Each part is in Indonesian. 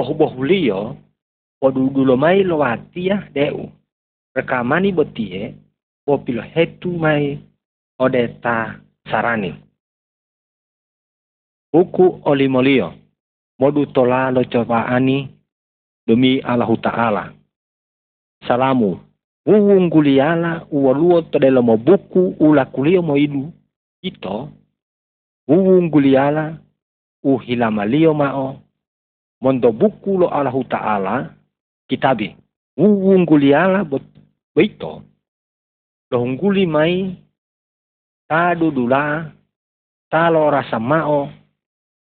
bohu-bohu liyo, podudulo mai lo watia deu. Rekamani botie, popilo hetu mai odeta sarani. Buku olimolio, modu tola lo cobaani demi Allah Ta'ala. Salamu, uwung guliala uwaluo todelo mo buku ula kulio mo idu ito uwung guliala uhilamalio mao mondo buku lo Allah Ta'ala kitabi. Uwung guliala beito. Lohungguli mai ta dudula ta lo rasa mao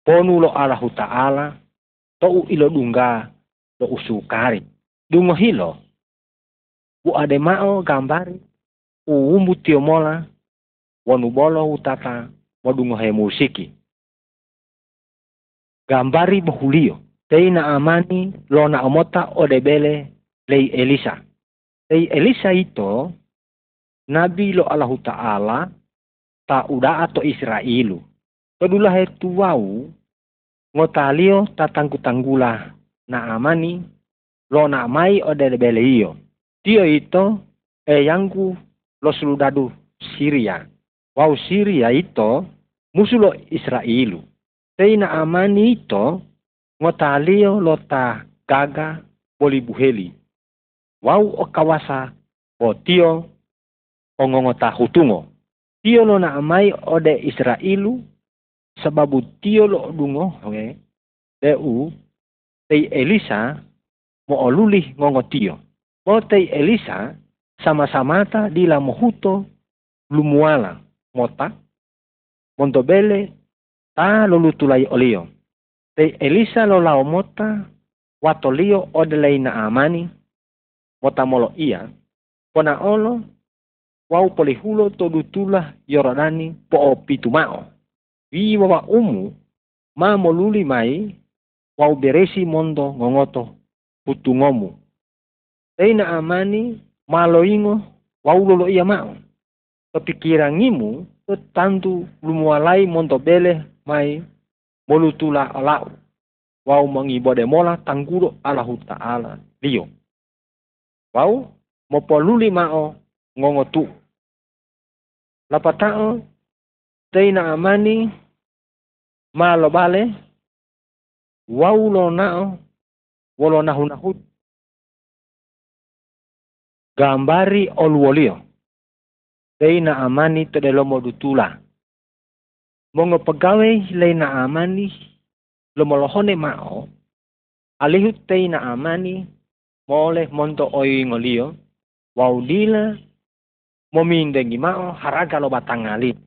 ponu lo Allah Ta'ala to ilo dungga lo usukari dungo hilo bu ade mao gambari uumbu tio mola wanu bolo utata wadungo he musiki. Gambari bohulio teina amani lona omota odebele lei Elisa lei Elisa ito nabi lo Allah Ta'ala ta uda ato Israelu Kedula he tuwau ngotalio tatangku tanggula na amani lo na mai odebele iyo Tio ito e yangu lo suludadu Syria. Wau Syria ito musulo Israelu. Teina amani ito ngotalio lota gaga bolibuheli. Wau o kawasa o tio ngota hutungo. Tio lo na amai ode Israelu sababu tio lo dungo okay. Deu tei Elisa mo oluli ngongo tio. Motei Elisa sama-samata di la mohuto lumuala mota montobele ta lulutulai olio. Tei Elisa lo lao mota watolio odelei na amani mota molo ia pona olo wau polihulo todutula yorodani po pitumao. Wi wawa umu ma moluli mai wau beresi mondo ngongoto putungomu Teina amani maloingo waulolo iya mao. Kepikirangimu tantu lumualai montobele mai molutula alau. Wau mengibode mola tangguro Allahu Ta'ala liyo. Wau mopoluli mao ngongo tu. Lapatao teina amani malo bale wau lo nao wolo nahu nahut gambari oluolio. Leina amani lomo Mongo pegawai leina amani lomolohone mao. Alihu teina amani mole monto oi ngolio. Waudila momindengi mao haraga lo batangali.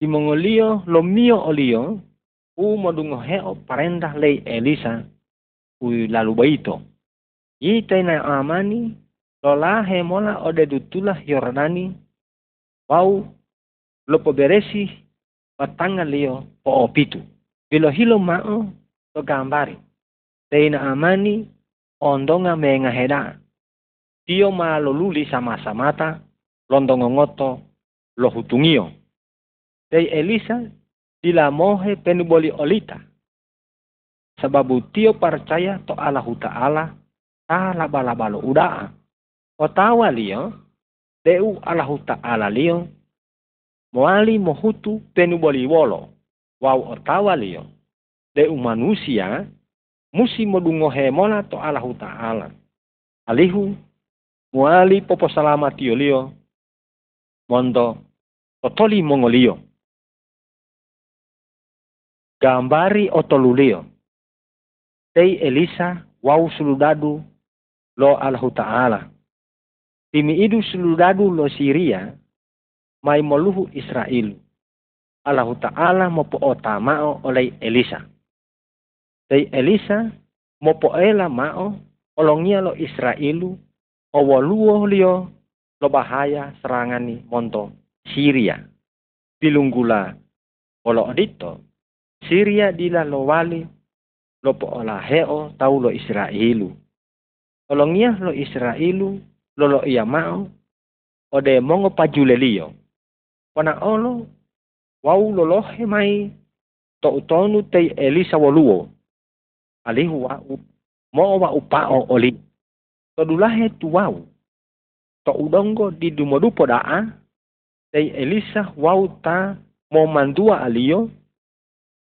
Di mongolio lo mio olio u modungo heo parendah lei Elisa u. I teina amani Lola hemola ode dutulah Yordani wau lopo beresi batanga lio po opitu. Bilo hilo mao to gambari. Teina amani ondonga menga heda. Tio ma loluli sama-samata londongo ngoto lo hutungio. Tei Elisa dila mohe penuboli olita. Sababu tio percaya to Allah Ta'ala ta laba-laba lo udaa Otawa lio, deu Allahu Ta'ala lio, moali mohutu penuboli wolo, wau otawa lio, deu manusia, musi modungo hemola to Allahu Ta'ala. Alihu, moali popo salama tio lio, mondo, totoli mongolio. Gambari otolulio. Tei Elisa, wau suludadu, lo Allahu Ta'ala. Timi idu suludadu lo Syria, mai moluhu Israel. Allah Ta'ala mopo otamao oleh Elisa. Tei Elisa mopo ela mao olongia lo Israelu owoluo lio lo bahaya serangani monto Syria. Pilunggula olo odito Syria dila lo wali lo po ola heo tau lo Israelu. Olongia lo Israelu lolo ia mau ode mongo pajulelio. Wana olo wau lolohe mai. To utonu te Elisa woluo. Alihu wau mo wa upao oli. To dulahe tu wau. To udongo di dumodupo daa. Tei Elisa wau ta mo mandua alio.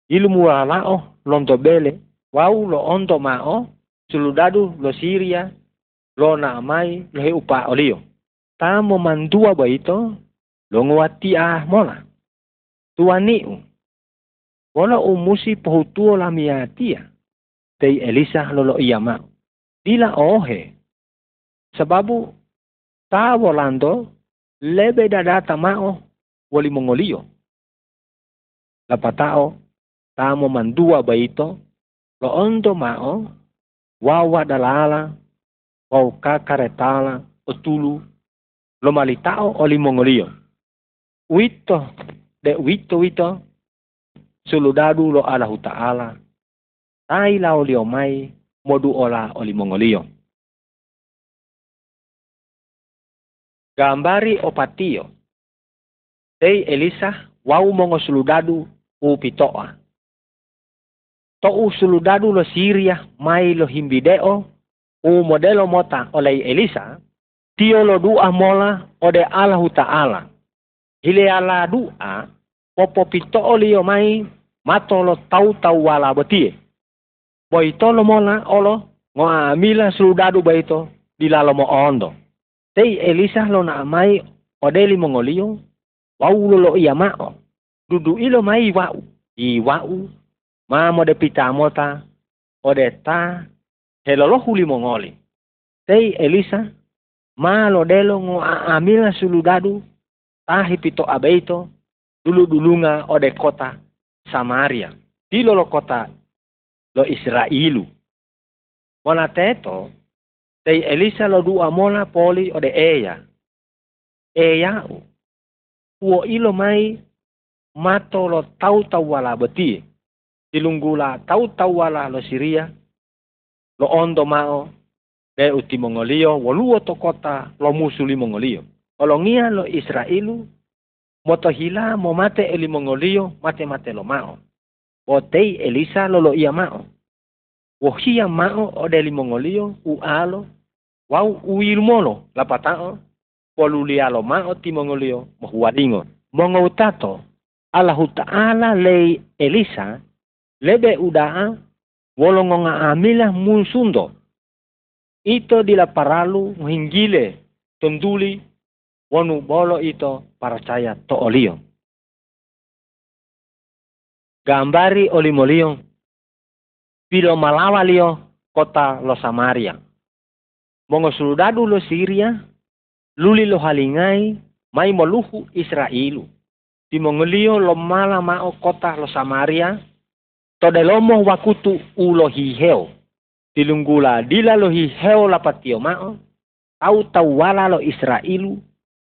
Ilmu lao lonto bele. Wau lo onto mao suludadu lo Siria. Lo na mai lo he upa olio. Ta mo mandua baito lo nguati ah mola. Tuaniu wala umusi pohutuo la miatia tei Elisa lolo iya ma. Dila ohe. Sababu ta volando lebe dadata mao wali mongolio. Lapatao tamo mandua baito lo ondo mao wawa dalala wau kakaretala otulu lo malitao oli mongolio wito. De wito wito. Suludadu lo Allah Ta'ala. Tai lao lio mai modu ola oli mongolio gambari opatio tei Elisa wau mongo suludadu u pitoa. To suludadu lo Siria mai lo himbideo u modelo mota oleh Elisa tio lo dua mola ode Allah Ta'ala hile ala dua popo pito lio mai mato lo tau tau wala betie. Boy lo mola olo ngo amila suludadu baito dilalo mo ondo. Tei Elisa lo na mai odeli mongolio wau lo lo iya mao. Dudu ilo mai wau i wau ma mo de pita mota ode ta helolo huli mongoli. Tei Elisa ma lo delo ngo amila suludadu tahi pito abeito dulu dulunga ode kota Samaria. Di lo kota lo Israelu mona teto tei Elisa lo dua mola poli ode eya. Eya uo ilo mai mato lo tau tau wala beti dilunggula tau tau wala lo Siria lo ondo mao de uti mongolio woluo to kota lo musuli mongolio olongia lo Israelu moto hila mo mate eli mongolio mate mate lo mao. O tei Elisa lo lo ia mao. Wo hia mao o deli mongolio u alo wau u ilmolo la patao polulia lo mao ti mongolio mo huadingo mongo utato Allah Ta'ala lei Elisa lebe udaa wolongonga amila musundo ito dila paralu hinggile tunduli wonu bolo ito percaya to olio gambari olimolio pilo malawa lio kota lo Samaria. Mongo suludadu lo Syria luli lo halingai mai moluhu Israelu Timongolio lo mala mao kota lo Samaria todelomo wakutu ulo hiheo. Tilunggula dila lo hiheo la patio mao au tawala lo Israelu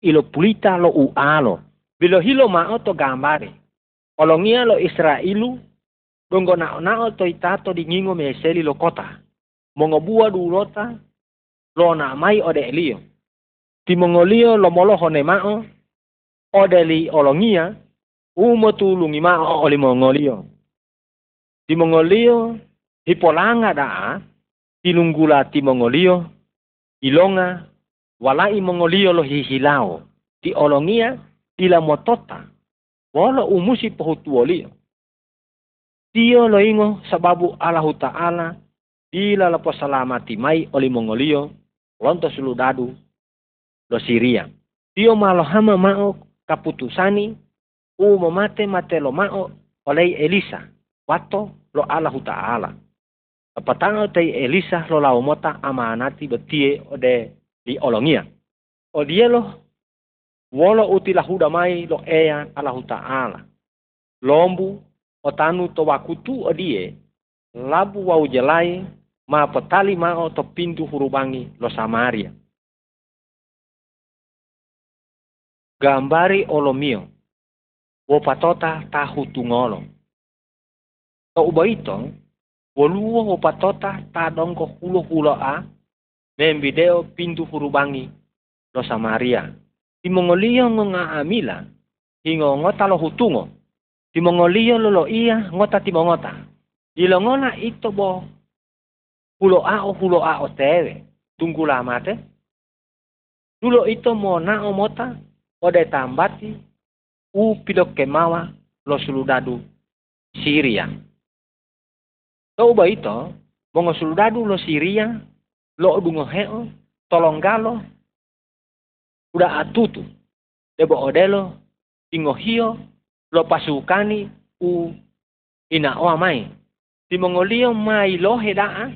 ilo pulita lo ualo. Bilo hilo mao to gambare olongia lo Israelu dongo na na to itato di ngingo meseli lo kota. Mongo bua du lota lo na mai ode elio timongolio lo molo hone mao odeli olongia umo tulungi ma oli mongolio di mongolio hipolanga da tilunggula ti mongolio ilonga walai mongolio lo hihilao ti olongia tila motota wala umusi pohutuolio Tio lo ingo sababu Allah Ta'ala bila la salamati mai oli mongolio lonto suludadu lo Siria. Tio malo hama mao kaputusani u mate mate lo mao oleh Elisa wato lo Allah Ta'ala. Apatanga te Elisa lo lau mota amanati betie ode di olongia. O dielo wolo uti huda mai lo ea Allah Ta'ala. Lombu o tanu to wakutu o die labu wau jelai ma petali mao to pintu hurubangi lo Samaria. gambari olomio wo patota ta hutungolo to ubaito woluo wo patota ta dongko hulo hulo a membideo pintu hurubangi lo Samaria timongolio ngonga amila. Hingo ngota lo hutungo. Timongolio lo lo iya ngota timongota. Ilongona ito bo. Hulo ao hulo ao tewe. Tunggu lama te. Dulo ito mo na mota. Ode tambati. U pilo kemawa lo suludadu Syria. Tau ba ito, mongo suludadu lo Syria, lo dungo heo, tolonggalo, udah atutu, debo odelo, ingohio, lo. Pasukani, u ina o amai. Timongolio mai lo hedaa,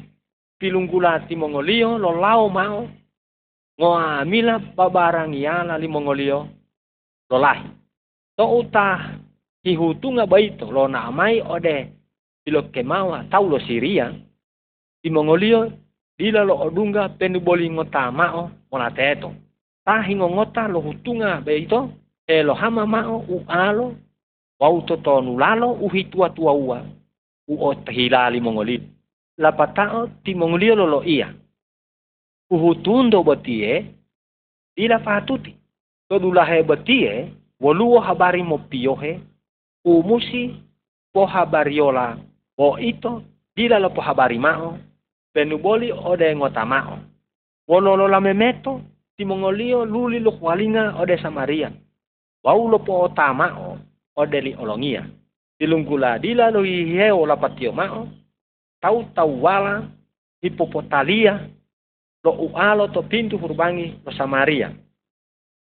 pilunggula timongolio lo lao mau, ngoa amila babarang iala limongolio lo lahi. To uta hihutunga baito lo na amai ode. Ilo kemawa tau lo siria. Timongolio dila lo odunga penu boli ngota mao mona teto. Ta hingo ngota lo hutunga baito e lo hama mao u alo wau to tonu lalo u hitua tua ua u o tahilali mongoli. La patao ti mongolio lo lo ia. U hutundo batie ila fatuti. To dulahe batie woluo habari mo piohe u musi po habariola o ito dila lo po habari mao penuboli ode ngota mao wololo la memeto ti mongolio luli lo kwalinga ode samaria wau lo po otamao ode li olongia. Dilunggula dila lo hiheo la patio mao, tau tau wala, hipopotalia, lo ualo to pintu hurbangi lo Samaria.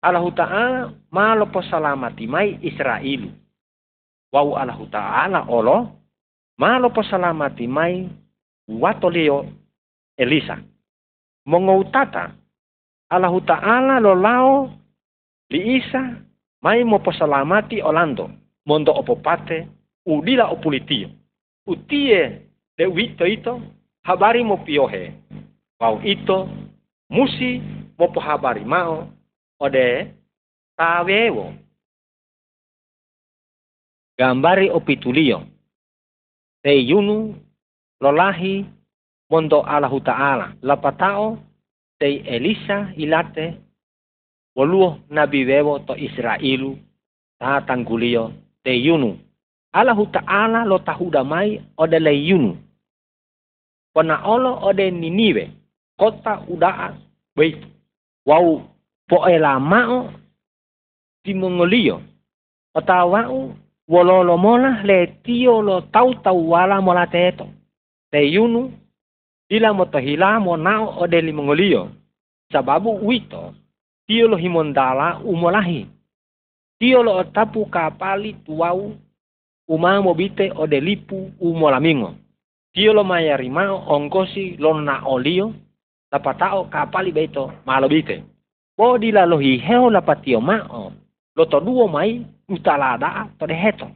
Allah Ta'ala malo po salamati mai Israelu. Wau Allah Ta'ala olo, malo po salamati mai watolio Elisa. Mongoutata, Allah Ta'ala lo lao li Isa mai mo posalamati olando mondo opopate udila opulitio utie de wito ito habari mo piohe. Pau ito musi mo po habari mao ode tawewo gambari opitulio te yunu lolahi mondo Allahu Ta'ala lapatao te Elisa ilate woluo nabi wewo to Israelu ta tanggulio te yunu. Allahu ta'ala lo tahuda mai ode le yunu. Kona olo ode niniwe kota udaa beitu. Wau po ela mao timongolio. Ota wau wololo mola le tio lo tau tau wala mola teto. Te yunu motohila mo nao ode limongolio. Sababu wito Tio lo himondala umolahi. Tio lo otapu kapali tuau uma mobite o umolamingo. Tio lo mayarimao ongkosi lo na olio tapatao kapali beto malobite. Bo dila lo hiheo la patio mao lo to duo mai utalada to deheto.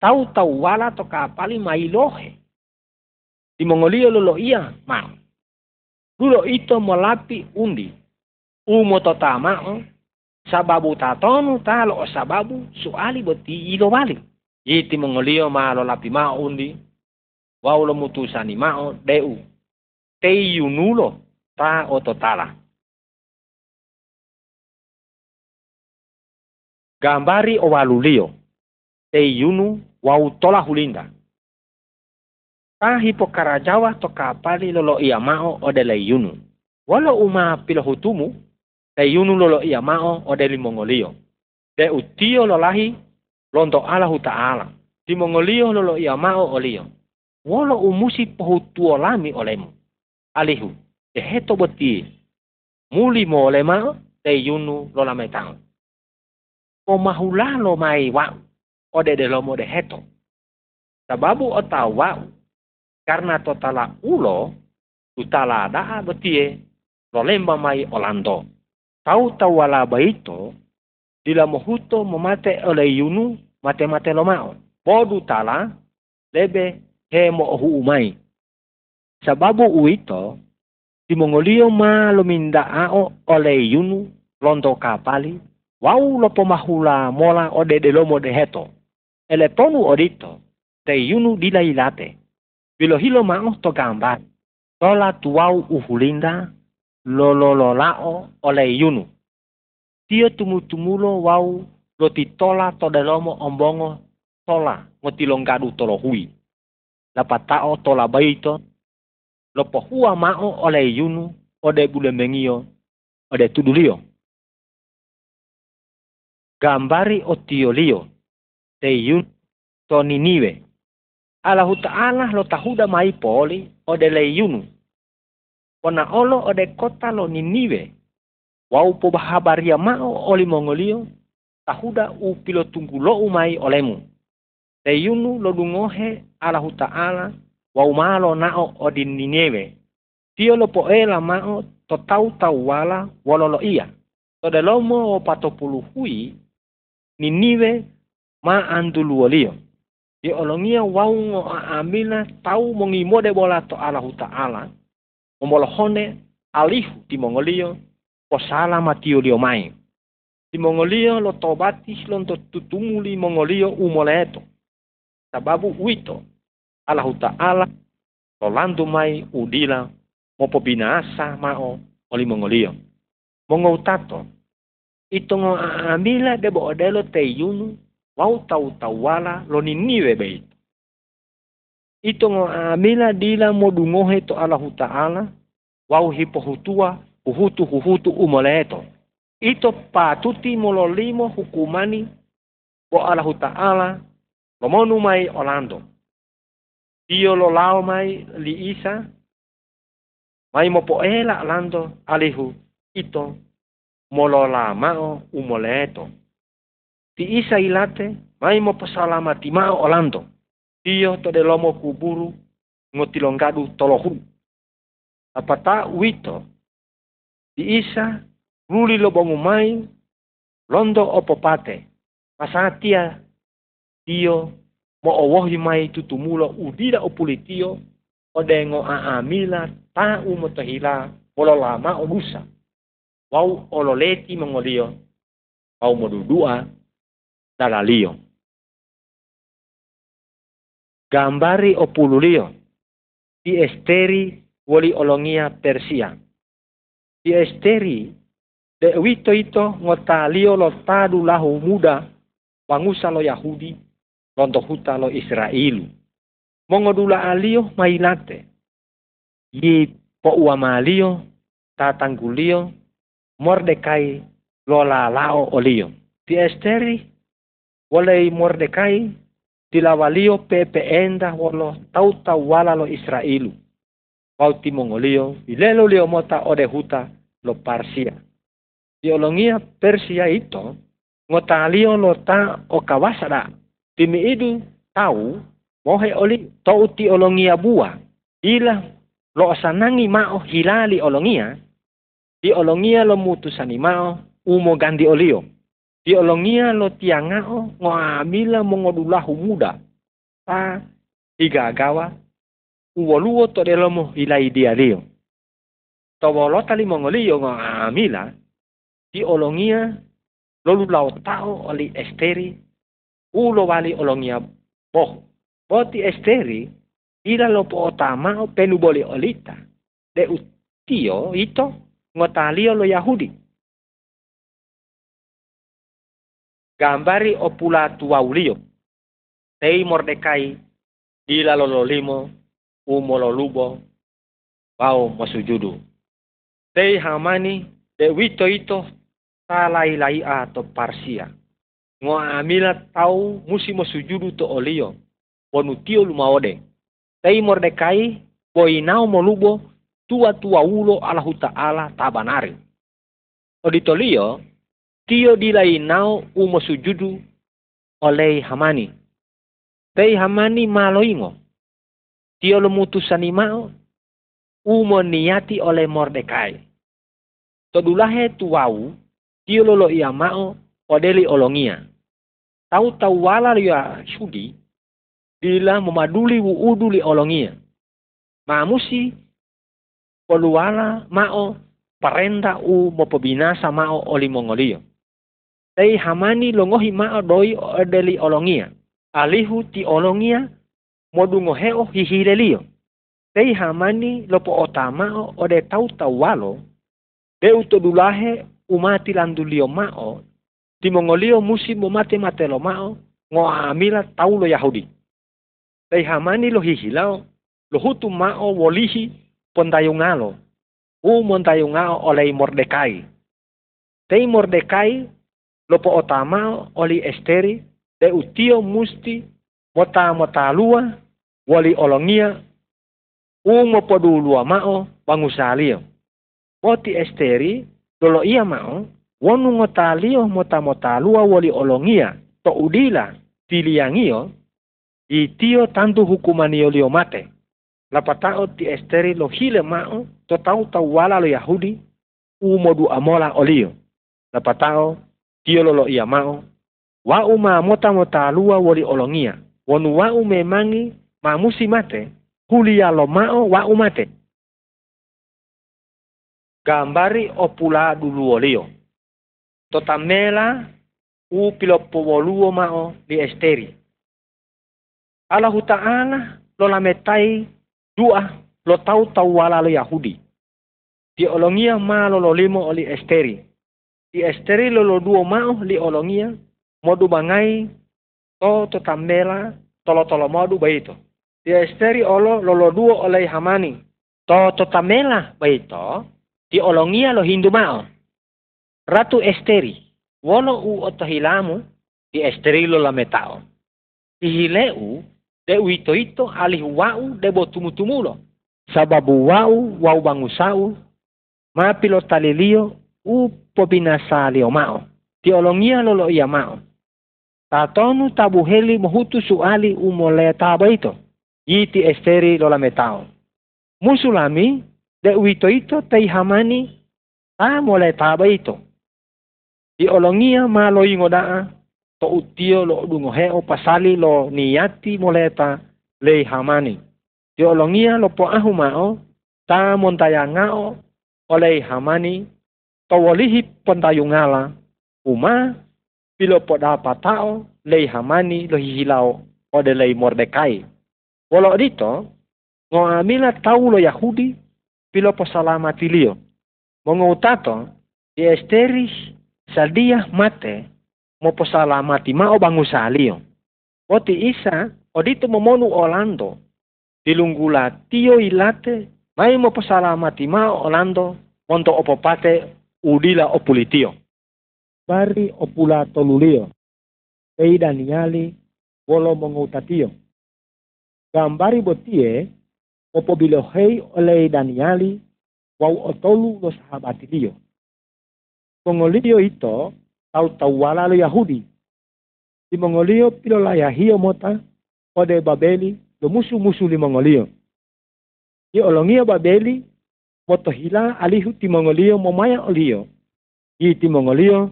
Tau tau wala to kapali mai lohe. Di Mongolio lo lo ia mao. Lulo ito molapi undi. Umo totama sababu tatonu talo sababu. Suali boti ilo bali. Iti mongolio malo lapi ma undi. Waulo mutusani mao deu. Tei yunulo ta ototala gambari o walulio tei yunu wau tola hulinda ta hipokarajawa to kapali lolo ia mao odele yunu walo uma pilohutumu te yunu lolo ia mao o de limongolio. De utio lo lahi londo alahu ta'ala. Di lolo ia mao o lio. Wolo umusi pohutuo lami olemu. Alihu, te heto beti. Muli mo ole mao te yunu lo lame tau. O mahula lo mai wau. O de de lomo de heto. Sababu o. Karena totala ulo, tutala daa betie, lo lemba mai olando. Tau tau wala baito, dila mohuto momate ole yunu mate mate lomao. Bodu tala, lebe he mo ohu umai. Sababu uito, di mongolio ma lominda ao ole yunu londo kapali, wau lo pomahula mola ode de lomo de heto. Ele tonu odito, te yunu dila ilate. Bilo hilo mao to gambar. Tola tuau uhulinda, lolololao ole yunu. Tio tumutumulo wau loti tola todelomo ombongo tola ngotilongadu tolo hui. Lapatao tola baito lo pohua mao ole yunu ode bule mengio ode tudulio. Gambari o tiolio te yun to Allah Ta'ala lo tahuda mai poli ode le yunu. Ona olo ode kota lo niniwe. Wau po bahabaria mao oli mongolio tahuda u pilo tunggu lo umai olemu. Te yunu lo dungohe Allah Ta'ala wau malo nao odin Nineve. Tio lo poela mao to tau tau wala wololo ia. To de lomo o patopulu hui Ninive ma andulu Di olongia wau ngo amila tau mongimo de bola to Allah Ta'ala. Momolohone alihu di mongolio posala matio lio mai. Di mongolio lo tobati lonto tutumuli mongolio umoleto. Sababu wito Allah Ta'ala Rolando mai udila mopo binasa mao oli mongolio. Mongo tato. Ito ngo amila de bo odelo te yunu wau tau tawala lo niniwe ngo amila dila modungohe to Allah Ta'ala wau hipohutua uhutu huhutu umoleto. Ito patuti mololimo hukumani bo Allah Ta'ala lomonu mai Orlando. Io lo lao mai li isa. Mai mo poela lando alihu ito molola mao umoleto. Ti isa ilate mai mo pasalamati mao olando. Io to de lomo kuburu ngotilongadu tolohu. Apata wito ti isa ruli lo bongu mai londo opopate. Pasatia tio mo owohi mai tutumulo udira opulitio odengo aamila ta umotahila polo lama olusa wau ololeti mongolio wau modudua dalalio gambari opululio di esteri woli olongia Persia di esteri de wito ito ngotalio lo tadu lahu muda wangusa lo Yahudi Ronto huta lo Israelu. Mongodula alio mailate. Yi po uamalio, tatanggulio, Mordekai lola lao olio. Ti esteri, wale Mordekai, tilawalio pepe enda wolo tau tau wala lo Israelu. Wau mongolio, ilelo lio mota ode huta lo Parsia. Diolongia Persia itu, ngotalio lo ta o kawasada Timi idu tahu mohe oli ti olongia bua. Ila lo sanangi mao hilali olongia. Di olongia lo mutusani mao umo gandi olio. Di olongia lo tiangao ngoamila mongodulahu muda. Pa igagawa uwoluo to delomo ilai dia lio. Tawolo tali mongolio ngoamila di olongia lolu lau tao oli esteri ulo wali olongia boh. Boti esteri, ila lo po otama o penu boli olita. De utio ito, ngotalio lo Yahudi. Gambari o pula tuaulio. Tei Mordekai, ila lo lolimo, umo lo lubo, bau masujudu. Tei hamani, de wito ito, talai lai to parsia ngo amila tau musi mo sujudu to olio bonu tio lumaode tei mordekai nao molubo tua tua ulo Allahu Ta'ala tabanari oditolio tio dilai nao umo sujudu oleh hamani tei hamani maloingo tio mutusani mao umo niati oleh mordekai todulahe tuau tio lolo ia mao odeli olongia tahu-tahu wala ya sudi bila memaduli wuudu li olongia. Mamusi poluala mao parenda u mo pebinasa mao oli mongolio. Tei hamani longohi mao doi odeli olongia. Alihu ti olongia modungo heo hihirelio. Tei hamani lopo otamao ode tau tau walo. Deu todulahe umati landulio mao Timongolio mo mate mate lo mao tau lo Yahudi. Tei hamani lo hihilao lo hutu mao wolihi pontayungalo. U montayungao oleh Mordekai. Tei Mordekai lopo otama oli Esteri de utio musti mota mota lua wali olongia u mopodu lua mao bangusalio. Moti Esteri dolo ia mao wonu ngotalio mota mota lua wali olongia to udila tiliangio tio tantu hukumanio lio mate. Lapatao ti esteri lo hile mao to tau tau wala lo Yahudi u modu amola olio. Lapatao tio lo lo ia mao wa uma mota mota lua wali olongia. Wonu wa ume mangi ma musi mate hulia lo mao wa umate. Gambari opula dulu olio. Totamela u pilopowoluo mao di esteri. Allah Ta'ala lo lametai dua lo tau tau wala lo Yahudi. Di olongia ma lo limo oli esteri. Di esteri lo lo duo mao li olongia modu bangai to to tambela tolo tolo modu baito. Di esteri olo lo lo duo oleh hamani. To to tamela baito. Di olongia lo hindu mao. Ratu esteri. Wolo u otohilamu di esteri lo lametao. Ihileu de uito ito alih wau de botumutumulo. Sababu wau wau bangusau ma pilo talilio u popinasa lio mao. Tiolongia lolo ia mao. Tatonu tabuheli mohutu suali umole tabaito. Iti esteri lola metao. Musulami de uito ito hamani ta mole tabaito. Tiolongia ma lo ingodaa to utio lo dungo heo pasali lo niati moleta le hamani. Tio longia lo po ahu mao, ta montaya ngao oleh hamani, to wolihi pontayungala, uma pilo po patao le hamani lo hihilao ode le mordekai. Wolo dito, ngo amila tau lo Yahudi pilo po salamatilio. Mongo utato, di esteris mate mo posalamati ma o bangusalio. Oti isa, o dito momonu Orlando, dilunggula tio ilate, mai mo posalamati ma Orlando, monto opopate udila opulitio. Bari opula tolulio, pei daniali, wolo mongutatio. Gambari botie, opo bilohei oleh daniali, wau otolu lo sahabatilio. Pongolio ito, tau tau wala lo Yahudi. Di Mongolio pilo la mota ode Babeli lo musu musu li Mongolio. Di olongia Babeli moto hila alihu ti Mongolio mo maya olio. Di ti Mongolio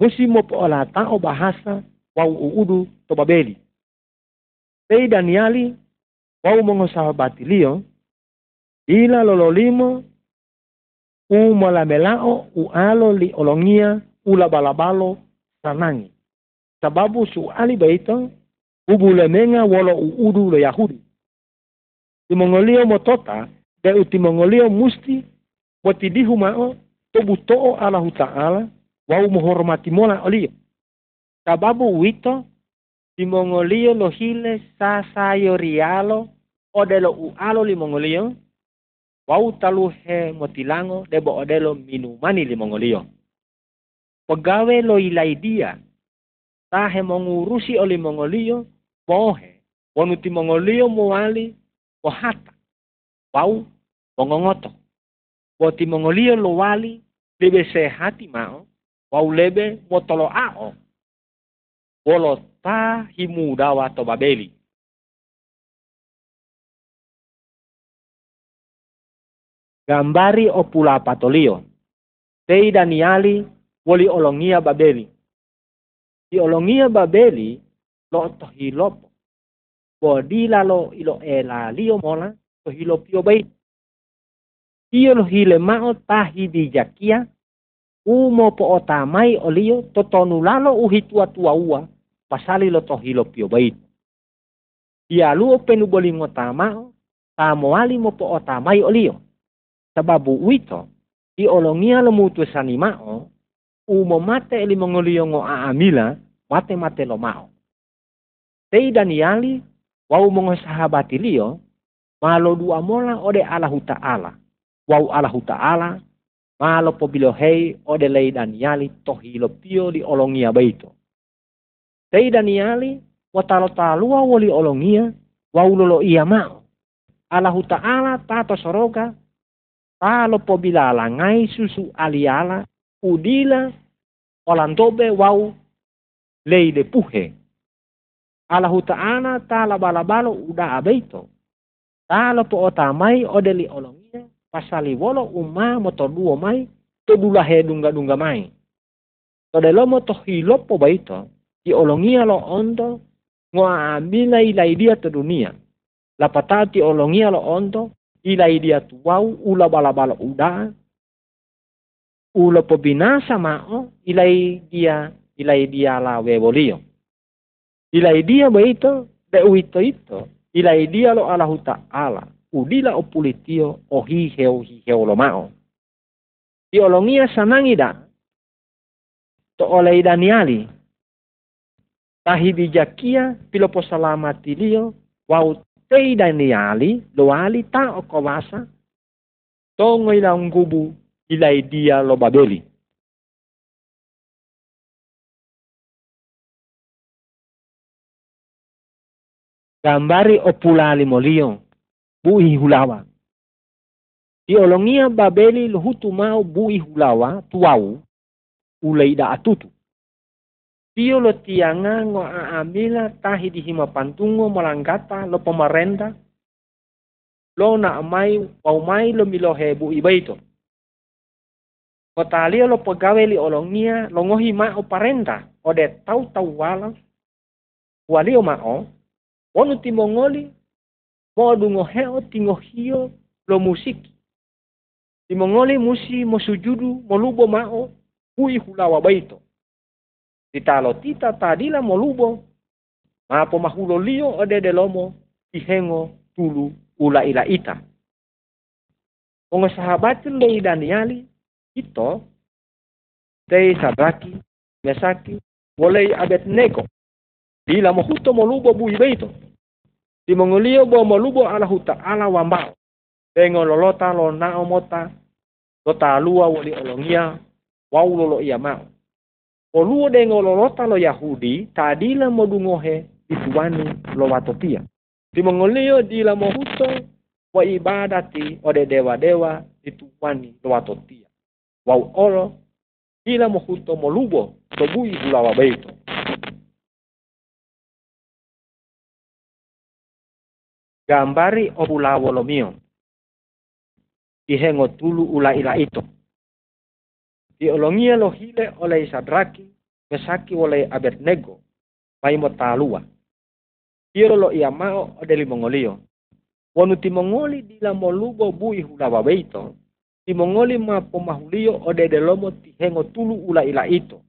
musi mo po o bahasa wau uudu to Babeli. Tei Daniali wau mongo sahabati lio ila lololimo u molamelao u alo li olongia ula balabalo sanangi. Sababu suali baita ubulemenga wala uudu le Yahudi. Timongolio motota de utimongolio musti watidihu mao tobuto'o Allah Ta'ala wau menghormati mola olio. Sababu wito timongolio lohile sasayorialo odelo ualo limongolio wau taluhe motilango debo odelo minumani limongolio pegawai lo ilaidia tahe mengurusi oleh Mongolio mohe wanuti Mongolio moali pohata pau mongongoto boti Mongolio lo wali lebe sehati mao wau lebe motolo ao bolo ta himudawa to babeli gambari opula patolio tei daniali woli olongia babeli. Di olongia babeli lo to hilopo. Bodila lo ilo ela lio mola to hilopio. Lo hile mao tahi bijakia umo po otamai olio to tonu lalo uhitua tua ua pasali lo to hilopio bai. Ia luo penu boli ngotamao tamoali mo po otamai olio. Sababu wito di olongia lo mutu sanimao umo mate eli mongolio ngo aamila mate mate lo mao. Tei Daniali wau mongo sahabati lio malo dua mola ode Allahu Ta'ala. Wau Allahu Ta'ala malo pobilo hei ode lei Daniali tohilo pio di olongia baito. Tei Daniali watalo talua wali olongia wau lolo ia mao. Allahu Ta'ala tato soroga talo pobila langai susu aliala udila olantobe wau lei de puhe. Allahu Ta'ala tala balabalo uda abeito. Talo po otamai odeli olongia pasali wolo uma motor duo mai to dula he dunga dunga mai. To de lomo to hilopo baito di olongia lo ondo ngoa amila ilai dia to dunia. Lapatati olongia lo ondo ilai dia tuau ula balabalo uda ula po binasa mao ilai dia ilai dia la webolio. Ilai dia baito de uito ito ilai dia lo ala huta ala udila o pulitio o hiheo hiheo lo mao. Di olongia sanangida to olei daniali tahi bijakia pilo posalamati lio wau tei daniali lo ali ta o kawasa to ngoila ngubu dia lo babeli. Gambari o pulali molio bui hulawa. Di olongia babeli lo hutu mau bui hulawa tuau ulei da atutu. Tio lo tianga ngo aamila tahi di hima pantungo malanggata lo pemerintah lo na mai pau mai lo milo hebu ibaito. Kotalia lo pegawai li olongia lo ngohi ma o parenta o de tau tau wala walio ma o wonu timongoli mo dungo heo tingo hio lo musiki timongoli musi mo sujudu mo lubo ma o hui hulawa baito titalo tita tadila ma po mahulo lio o de de lomo tihengo tulu ula ila ita Ongo sahabat le Daniali ito tei Sadraki, Mesaki, wolei Abednego. Dila mo huto mo lubo bui beito. Di mongolio bo mo lubo ala huta ala wambao. Tengo lolota lo na omota. Lota lua wali olongia. Wau lolo ia mau. O luo dengo lolota lo Yahudi. Tadila mo dungohe. Ituani lo watopia. Di mongolio dila mo huto. Wa ibadati ode dewa-dewa. Ituani lo watotia wau oro ila mo huto mo lubo to bui hulawa beito. Gambari o bulawo lo. Ihengo tulu ula ila ito. Di olongia lo hile oleh Sadraki, Mesaki oleh Abednego, mai talua. Iro lo ia mao o deli mongolio. Wonu ti mongoli dila mo lubo bui hulawa beito, timongoli ma pomahulio o de delomo tihengo tulu ula ila ito.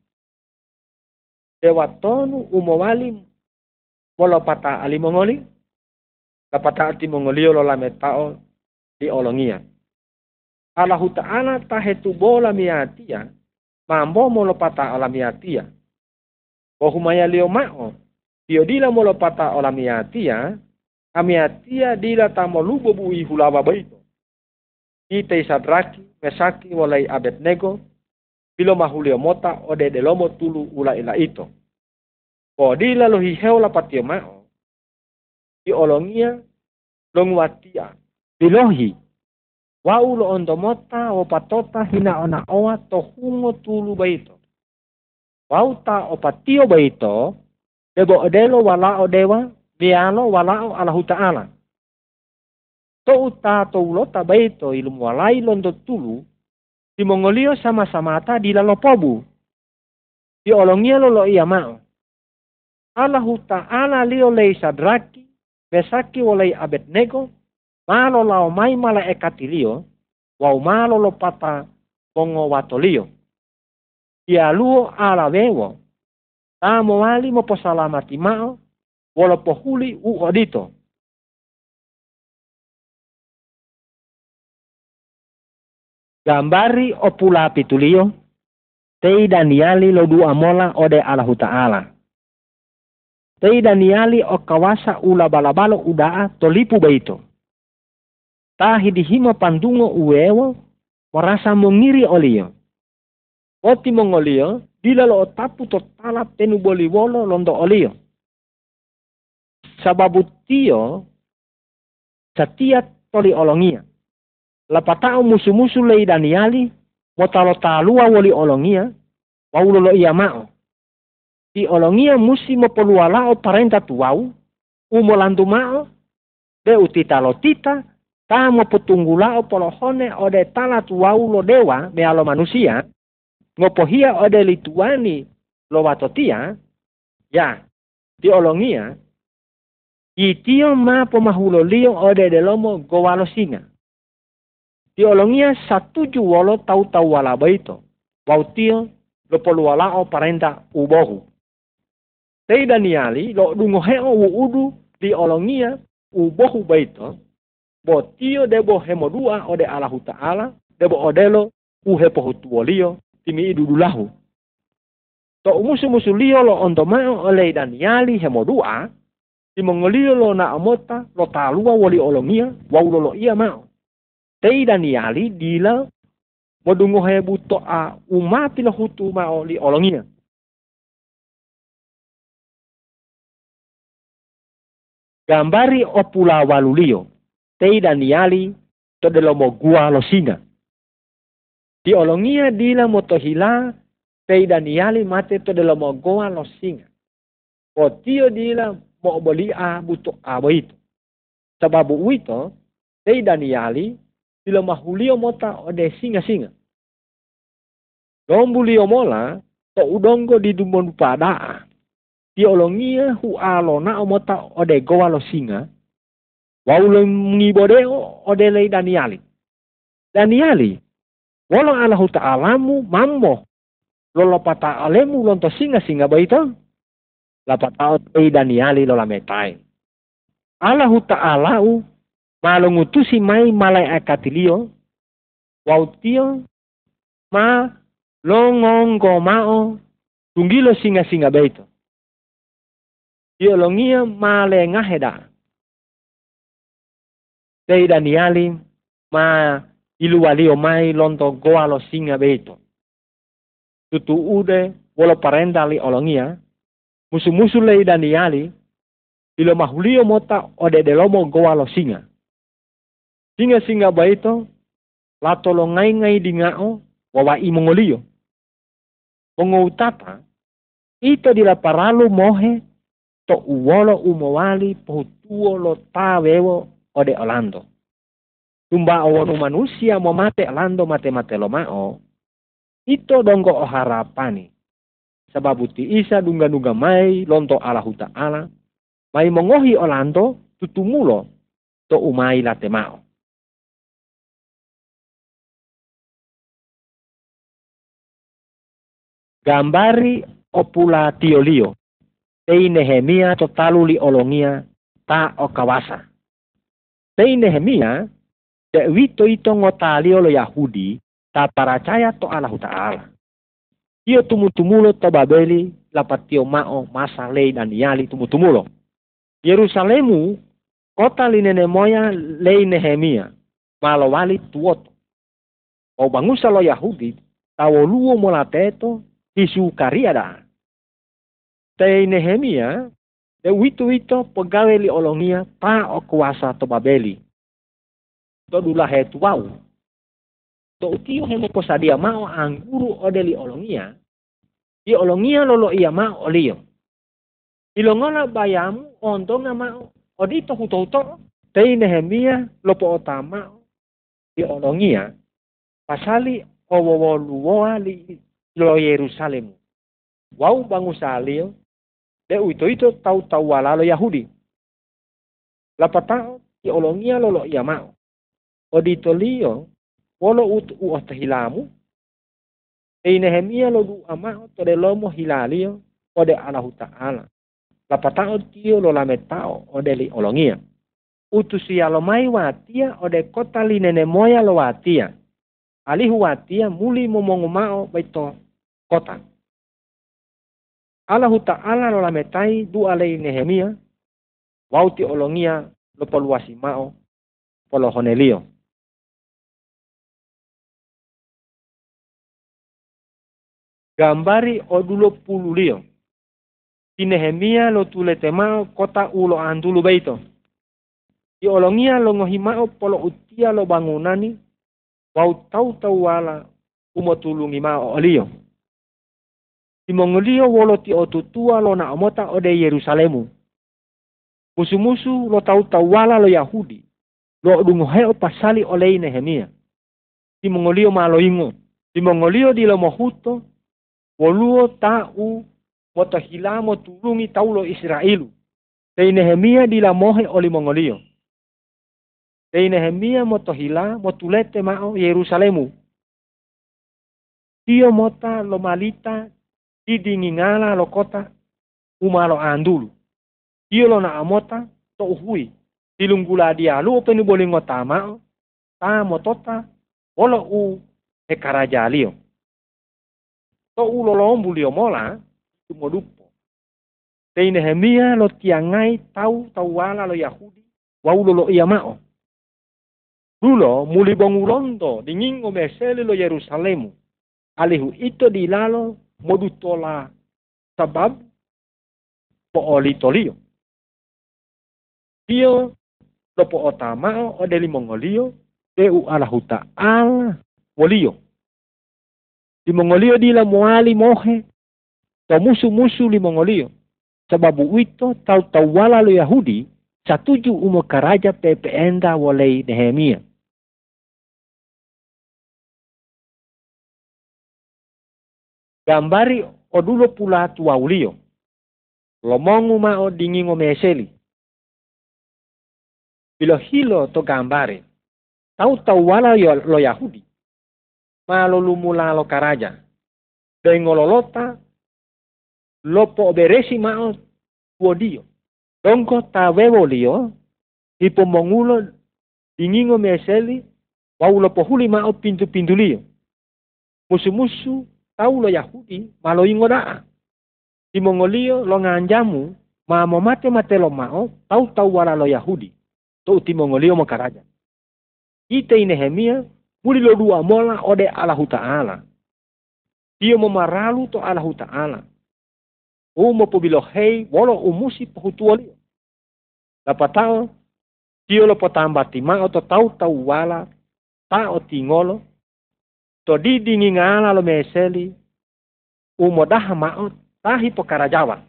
Dewa tonu umowali molo pata ali mongoli, kapata ati mongolio lo lametao di olongia. Allahu ta'ala tahetu bola miatia, mambo molo pata alamiatia. Wahumaya lio mao, Tio dila molo pata olamiatia, amiatia dila tamolubo bui hulawa baito ite Sadraki, Mesaki walai Abednego, bilo mahulio mota ode delomo tulu ula ila ito. Ko di lalu hiheu la patio mao, di olongia longwatia, bilohi, wau lo ondo mota o patota hina ona oa to hungo tulu baito. Wau ta o patio baito, debo odelo wala o dewa, bialo wala o alahu ta'ala. To uta to ulota baito ilmu walai londo tulu di mongolio sama-sama ta di lalopobu di olongia lolo ia mao. Allahu ta'ala lio lei sadraki besaki olei abednego malo lao mai mala ekatilio wau malo lo pata bongo watolio ia luo ala wewo tamo wali mo posalamati mao wolo pohuli u odito Gambari o pula pitulio, tei Daniali lo dua mola ode Allahu Ta'ala. Tei Daniali o kawasa ula balabalo udaa tolipu baito. tahi dihima pandungo uewo merasa mengiri olio. Oti mongolio dilalo otapu totala tenu boli wolo londo olio. Sababu tio satia toli olongia. Lapatao musu-musu lei daniali motalo talua woli olongia waulo lo ia mao. Di olongia musi mo o parenta tuau umo landu mao de utita lo tita Tamo petunggula polohone ode talat wau lo dewa me alo manusia ngopohia ode lituani lo watotia ya di olongia itio ma pomahulo lio ode delomo gowalo singa. Di olongia satuju wolo tau tau wala baito wau tio lo poluala o parenta ubohu Tei Daniali lo dungo heo udu di olongia ubohu baito bo tio debo hemodua ode Allahu Ta'ala debo odelo uhe pohutuolio timi idudulahu. To umusu musu lio lo ondomao ole Daniali hemodua timongolio lo na amota lo talua wali olomia waulo lo ia mao. Tei Daniali dila modungo hebuto a umati lo hutu mao li olongia. Gambari opula walulio tei Daniali to de lomo gua lo singa. Di olongia dila motohila tei Daniali mate to de lomo gua lo singa. O tio dila mo boli a buto abo itu. Sababu uito tei Daniali dila mahulio mota ode singa-singa. Lombulio mola to udongo di dumon pada. Di olongia hu alona omota ode goa lo singa Waulo ngibodeo odelei Daniali. Daniali, walau Allah Ta'alamu mammo lolo pata alemu lonto singa singa baito. Lapata ei Daniali lola metai. Allah Ta'alau malungutusi mai malai akatilio wautio ma longongo mao tunggilo singa singa baito. Iyo longia male ngaheda Dei Daniali ma ilu walio mai lonto goa lo singa beito. Tutu ude wolo parenda li olongia. Musu-musu lei Daniali ilo mahulio mota ode delomo goa lo singa. Singa singa beito lato lo ngai ngai di ngao wawa i mongolio. Mongo utata ito dila paralu mohe to uwolo umowali pohutuo lo tawewo ode Orlando. Tumba awonu manusia mo mate Orlando mate mate lo mao. Ito donggo o harapani. Sababu ti isa dunga dunga mai lonto Allahu Ta'ala. Mai mongohi Orlando tutumulo to umai late mao. Gambari opula tiolio. Tei Nehemia totalu li olongia ta o kawasa. Tei Nehemia, te wito ito ngotalio lo Yahudi, ta paracaya to Allah Ta'ala. Iyo tumutumulo to Babeli, lapatio mao masa lei dan yali tumutumulo. Yerusalemu, kota linene moya lei Nehemia, malo wali tuoto. O bangusa lo Yahudi, tawo luo molateto, hisu kariada. Tei Nehemia, E wito wito pegawai li olongia pa o kuasa to babeli. To dula he tuau. To utio he mo posadia mao angguru ode li olongia. I olongia lolo ia mao olio. Ilongola bayamu ontonga mao odito huto huto. Tei nehemia lopo otama i olongia. Pasali owowo luoa li lo Yerusalemu. Wau bangu de uito ito tau tau wala lo Yahudi. Lapatao i olongia lolo ia mao. O dito lio, wolo ut u hilamu. E Nehemia lo du amao to de lomo hilalio o de Allahu Ta'ala. Lapatao tio lo lametao o de li olongia. Utusi lo mai watia o de kota li nene moya lo watia. Alihu watia muli momongo mao baito kota. Allahu ala lo lametai du alei Nehemia wauti olongia lo poluasi mao polo honelio. Gambari odulo pululio. Di Nehemia lo tuletemao kota ulo andulu beito. Di olongia lo ngohimao polo utia lo bangunani wau tau tau wala umotulungi mao olio. Ti mongolio wolo ti otutua lo na omota ode Yerusalemu. Musu-musu lo tau tau wala lo Yahudi. Lo dungoheo pasali olei Nehemia. Ti mongolio malo ingo. Ti mongolio di lo mohuto Woluo tau hila mo tulungi taulo Israelu. Tei Nehemia dilamohe oli Mongolio. Tei Nehemia hila mo tulete mao Yerusalemu. Tio mota lo malita didingingala lo kota umalo andulu. Tio lo na amota to uhui. Tilunggula dia lu openi bolingo mao. Ta motota olo u e karajalio to ulo lombu lio mola tu modupo. Te Nehemia lo tiangai tau tau wala lo Yahudi wa ulo lo ia mao. Dulo muli bongurondo dingingo mesele lo Yerusalemu. Alihu ito di lalo modutola sabab po oli tolio. Dio lo po otamao o mongolio u ala huta ala wolio di Mongolio di la moali mohe to musu-musu li Mongolio. Sababu itu tau tau wala lo Yahudi satuju umo karaja pepe enda walei Nehemia. Gambari odulo pula tua ulio. Lomongu ma o dingingo meseli. Bilo hilo to gambari. Tau tau wala lo Yahudi malolumula lo karaja. Dengololota lopo beresi mao wodio. Dongko ta wewo lio ipo mongulo dingingo meseli wau lopo huli mao pintu-pintu lio. Tau lo Yahudi malo ingo daa. Di Mongolio lo nganjamu ma mo mate mate lo mao tau tau wala lo Yahudi. To uti Mongolio mo karaja. Ite Nehemia Muli lo dua mola ode Allah Ta'ala. Dia memaralu to Allah Ta'ala. Umo po hei wolo umusi. Dapat tahu, dia lo potamba tima o to tau tau wala, ta tingolo, to di dingi ngala lo meseli, umo dah mao tahi po karajawa.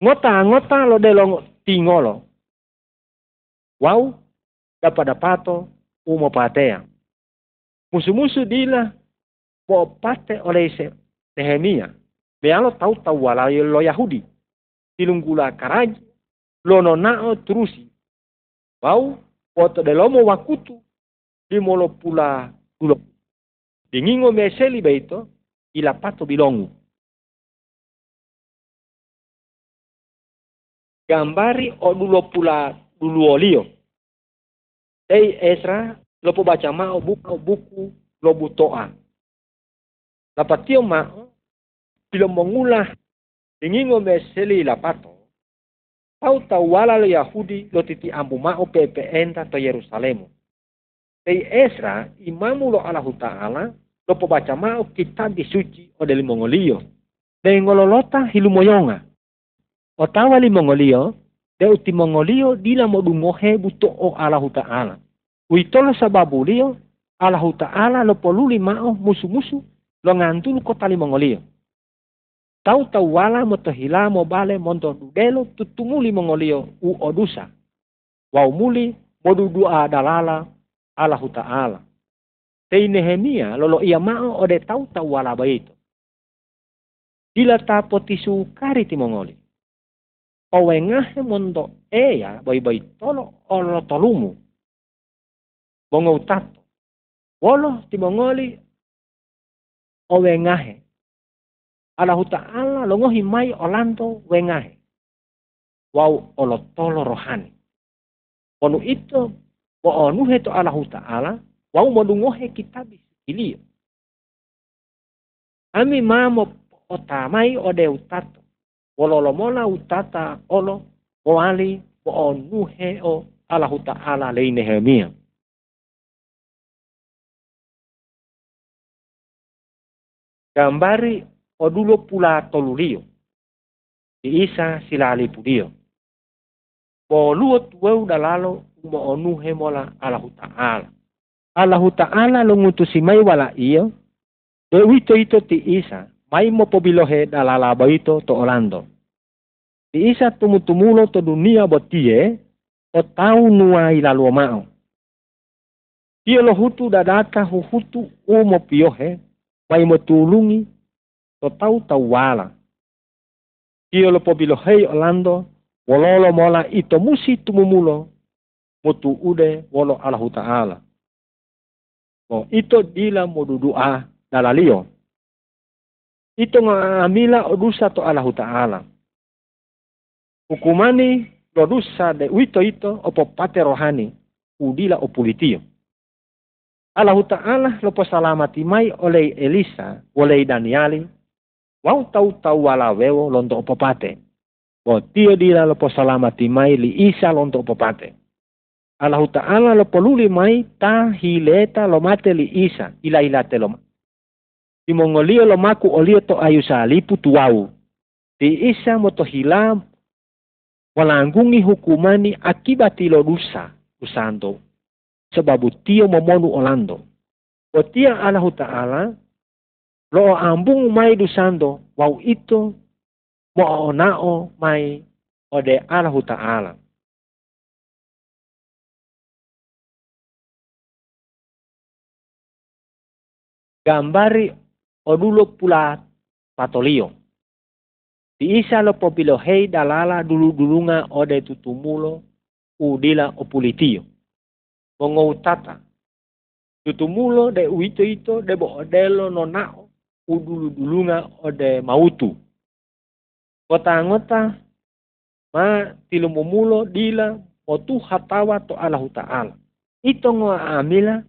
Ngota ngota lo delong tingolo. Wow, dapat dapato umopatea. Musuh-musuh dila po pate oleh Nehemia. Bealo tau tau wala lo Yahudi. Tilunggula karaj lo nonao terusi. Bau poto de lomo wakutu di molo pula dulo. Dingingo meseli beito ila pato bilongu. Gambari o dulo pula dulu olio. Ei Ezra lo po baca ma o buku buku lo butoa. Lapatio ma pilo mengulah dingingo meseli lapato. Tau tau wala lo Yahudi lo titi ambu ma o pepe enta to Yerusalemu. Ei Ezra imamu lo Allah Ta'ala lo baca ma o kitab di suci o deli Mongolio. Dei ngololota hilumoyonga. O tawa li Mongolio de uti mongolio dila mo dungohe buto o Allah Ta'ala. Uitolo sababu lio Allah Ta'ala lo poluli mao musu-musu lo ngantulu kota li mongolio. Tau tau wala mo tohila mo bale monto dudelo tutunguli mongolio u odusa. Wau muli mo Allah Ta'ala. Tei Nehemia lolo ia mao ode tau tau wala baito. Dila tapo tisu kari ti mongoli owengahe mondo eya boy boy tolo olo tolumu. Bongo utato. Wolo timongoli owengahe. Ala huta ala longohi mai olando wengahe. Wau olo tolo rohani. Onu itu bo onuhe to ala huta ala wau modungohe kitabi ilio. Ami mamo otamai ode utato wololomola utata olo oali o nuhe o Allahu Ta'ala lei Nehemia. Gambari odulo pula tolulio. Di isa silali pudio. Bo luot weu dalalo umo onuhe mola Allahu Ta'ala. Allahu Ta'ala lo ngutusi mai wala iyo. De wito ito ti isa. Mai mo pobilohe dalala ito to Orlando. Ti isa tumutumulo to dunia botie. O tau nua ilalu mao. Tio lo hutu dadaka huhutu umo piohe. Mai mo tulungi to tau tau wala. Tio lo pobilohei Orlando. Wololo mola ito musi tumumulo. Mutu ude wolo Allahu Ta'ala. O ito dila mo dudua dalalio. Ito nga amila odusa to Allahu Ta'ala. Hukumani dodusa de wito ito opo pate rohani udila o pulitio. Allahu Ta'ala lopo salamati mai oleh Elisa, oleh Daniali, wau tau tau wala wewo lonto opo pate. Bo tio dila lopo salamati mai li isa lonto opo pate. Allah Ta'ala lo poluli mai ta hileta lo mate li isa ila ila te lo Di mongolio lo maku olio to ayu salipu tuau. Di isa moto hilam walanggungi hukumani akibati lo dusa usando. Sebabu tio momonu olando. O tia Allah Ta'ala lo ambung mai dusando wau itu mo onao mai ode Allah Ta'ala. Gambari odulo pula patolio. Di isa lo popilo hei dalala dulu dulunga ode tutumulo udila opulitio. Mongo utata. Tutumulo de uito ito de bo odelo nonao udulu dulunga ode mautu. Kota ngota ma tilumumulo dila motu hatawa to Allah Ta'ala. Ito ngoa amila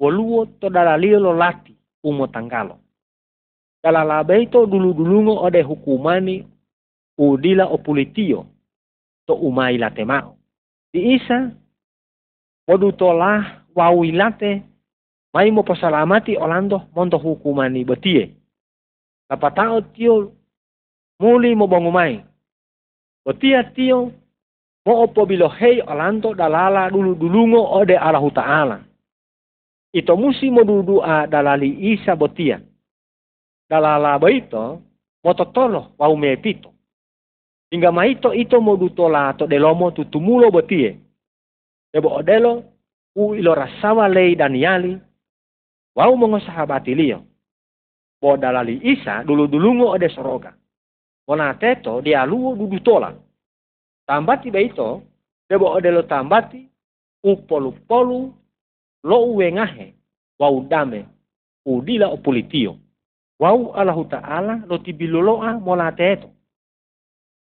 woluo to dalalio lo lati umo tangalo. Dalalabe to dulu-dulungo ode hukumani udila opulitio to umai latemao. Di isa modu tolah wawilate mai mo pasalamati olando mondo hukumani betie. Kapatao tio muli mo bongumai. Betia tio mo opo bilohei olando dalala dulu dulungo ode Allahu Ta'ala ito musi modudua dalali isa botia. Dalala ba ito, mototolo wau mepito. Hingga maito ito modutola to delomo tutumulo botie. Debo odelo, u ilo rasawa lei Daniali, wau mongo sahabati liyo. Bo dalali isa dulu dulungo ode soroga. Bona teto dia luo dudutola. Tambati ba ito, debo odelo tambati, u polu polu lo uwengahe wau dame udila opolitio. Wau Allahu Ta'ala lo tibiloloa mola teto.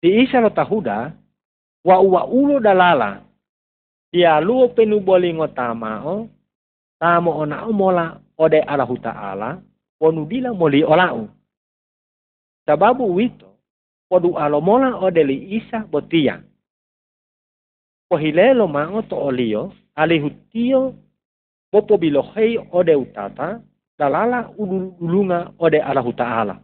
Di isa lo tahuda wa wa ulo dalala dia luo penu bolingo tamao tamo ona mola ode Allahu Ta'ala ponu dila moli olau sababu wito podu alomola ode li isa botia pohilelo mao to olio alihutio popo bilohei ode utata dalala ulunga ode Allahu Ta'ala.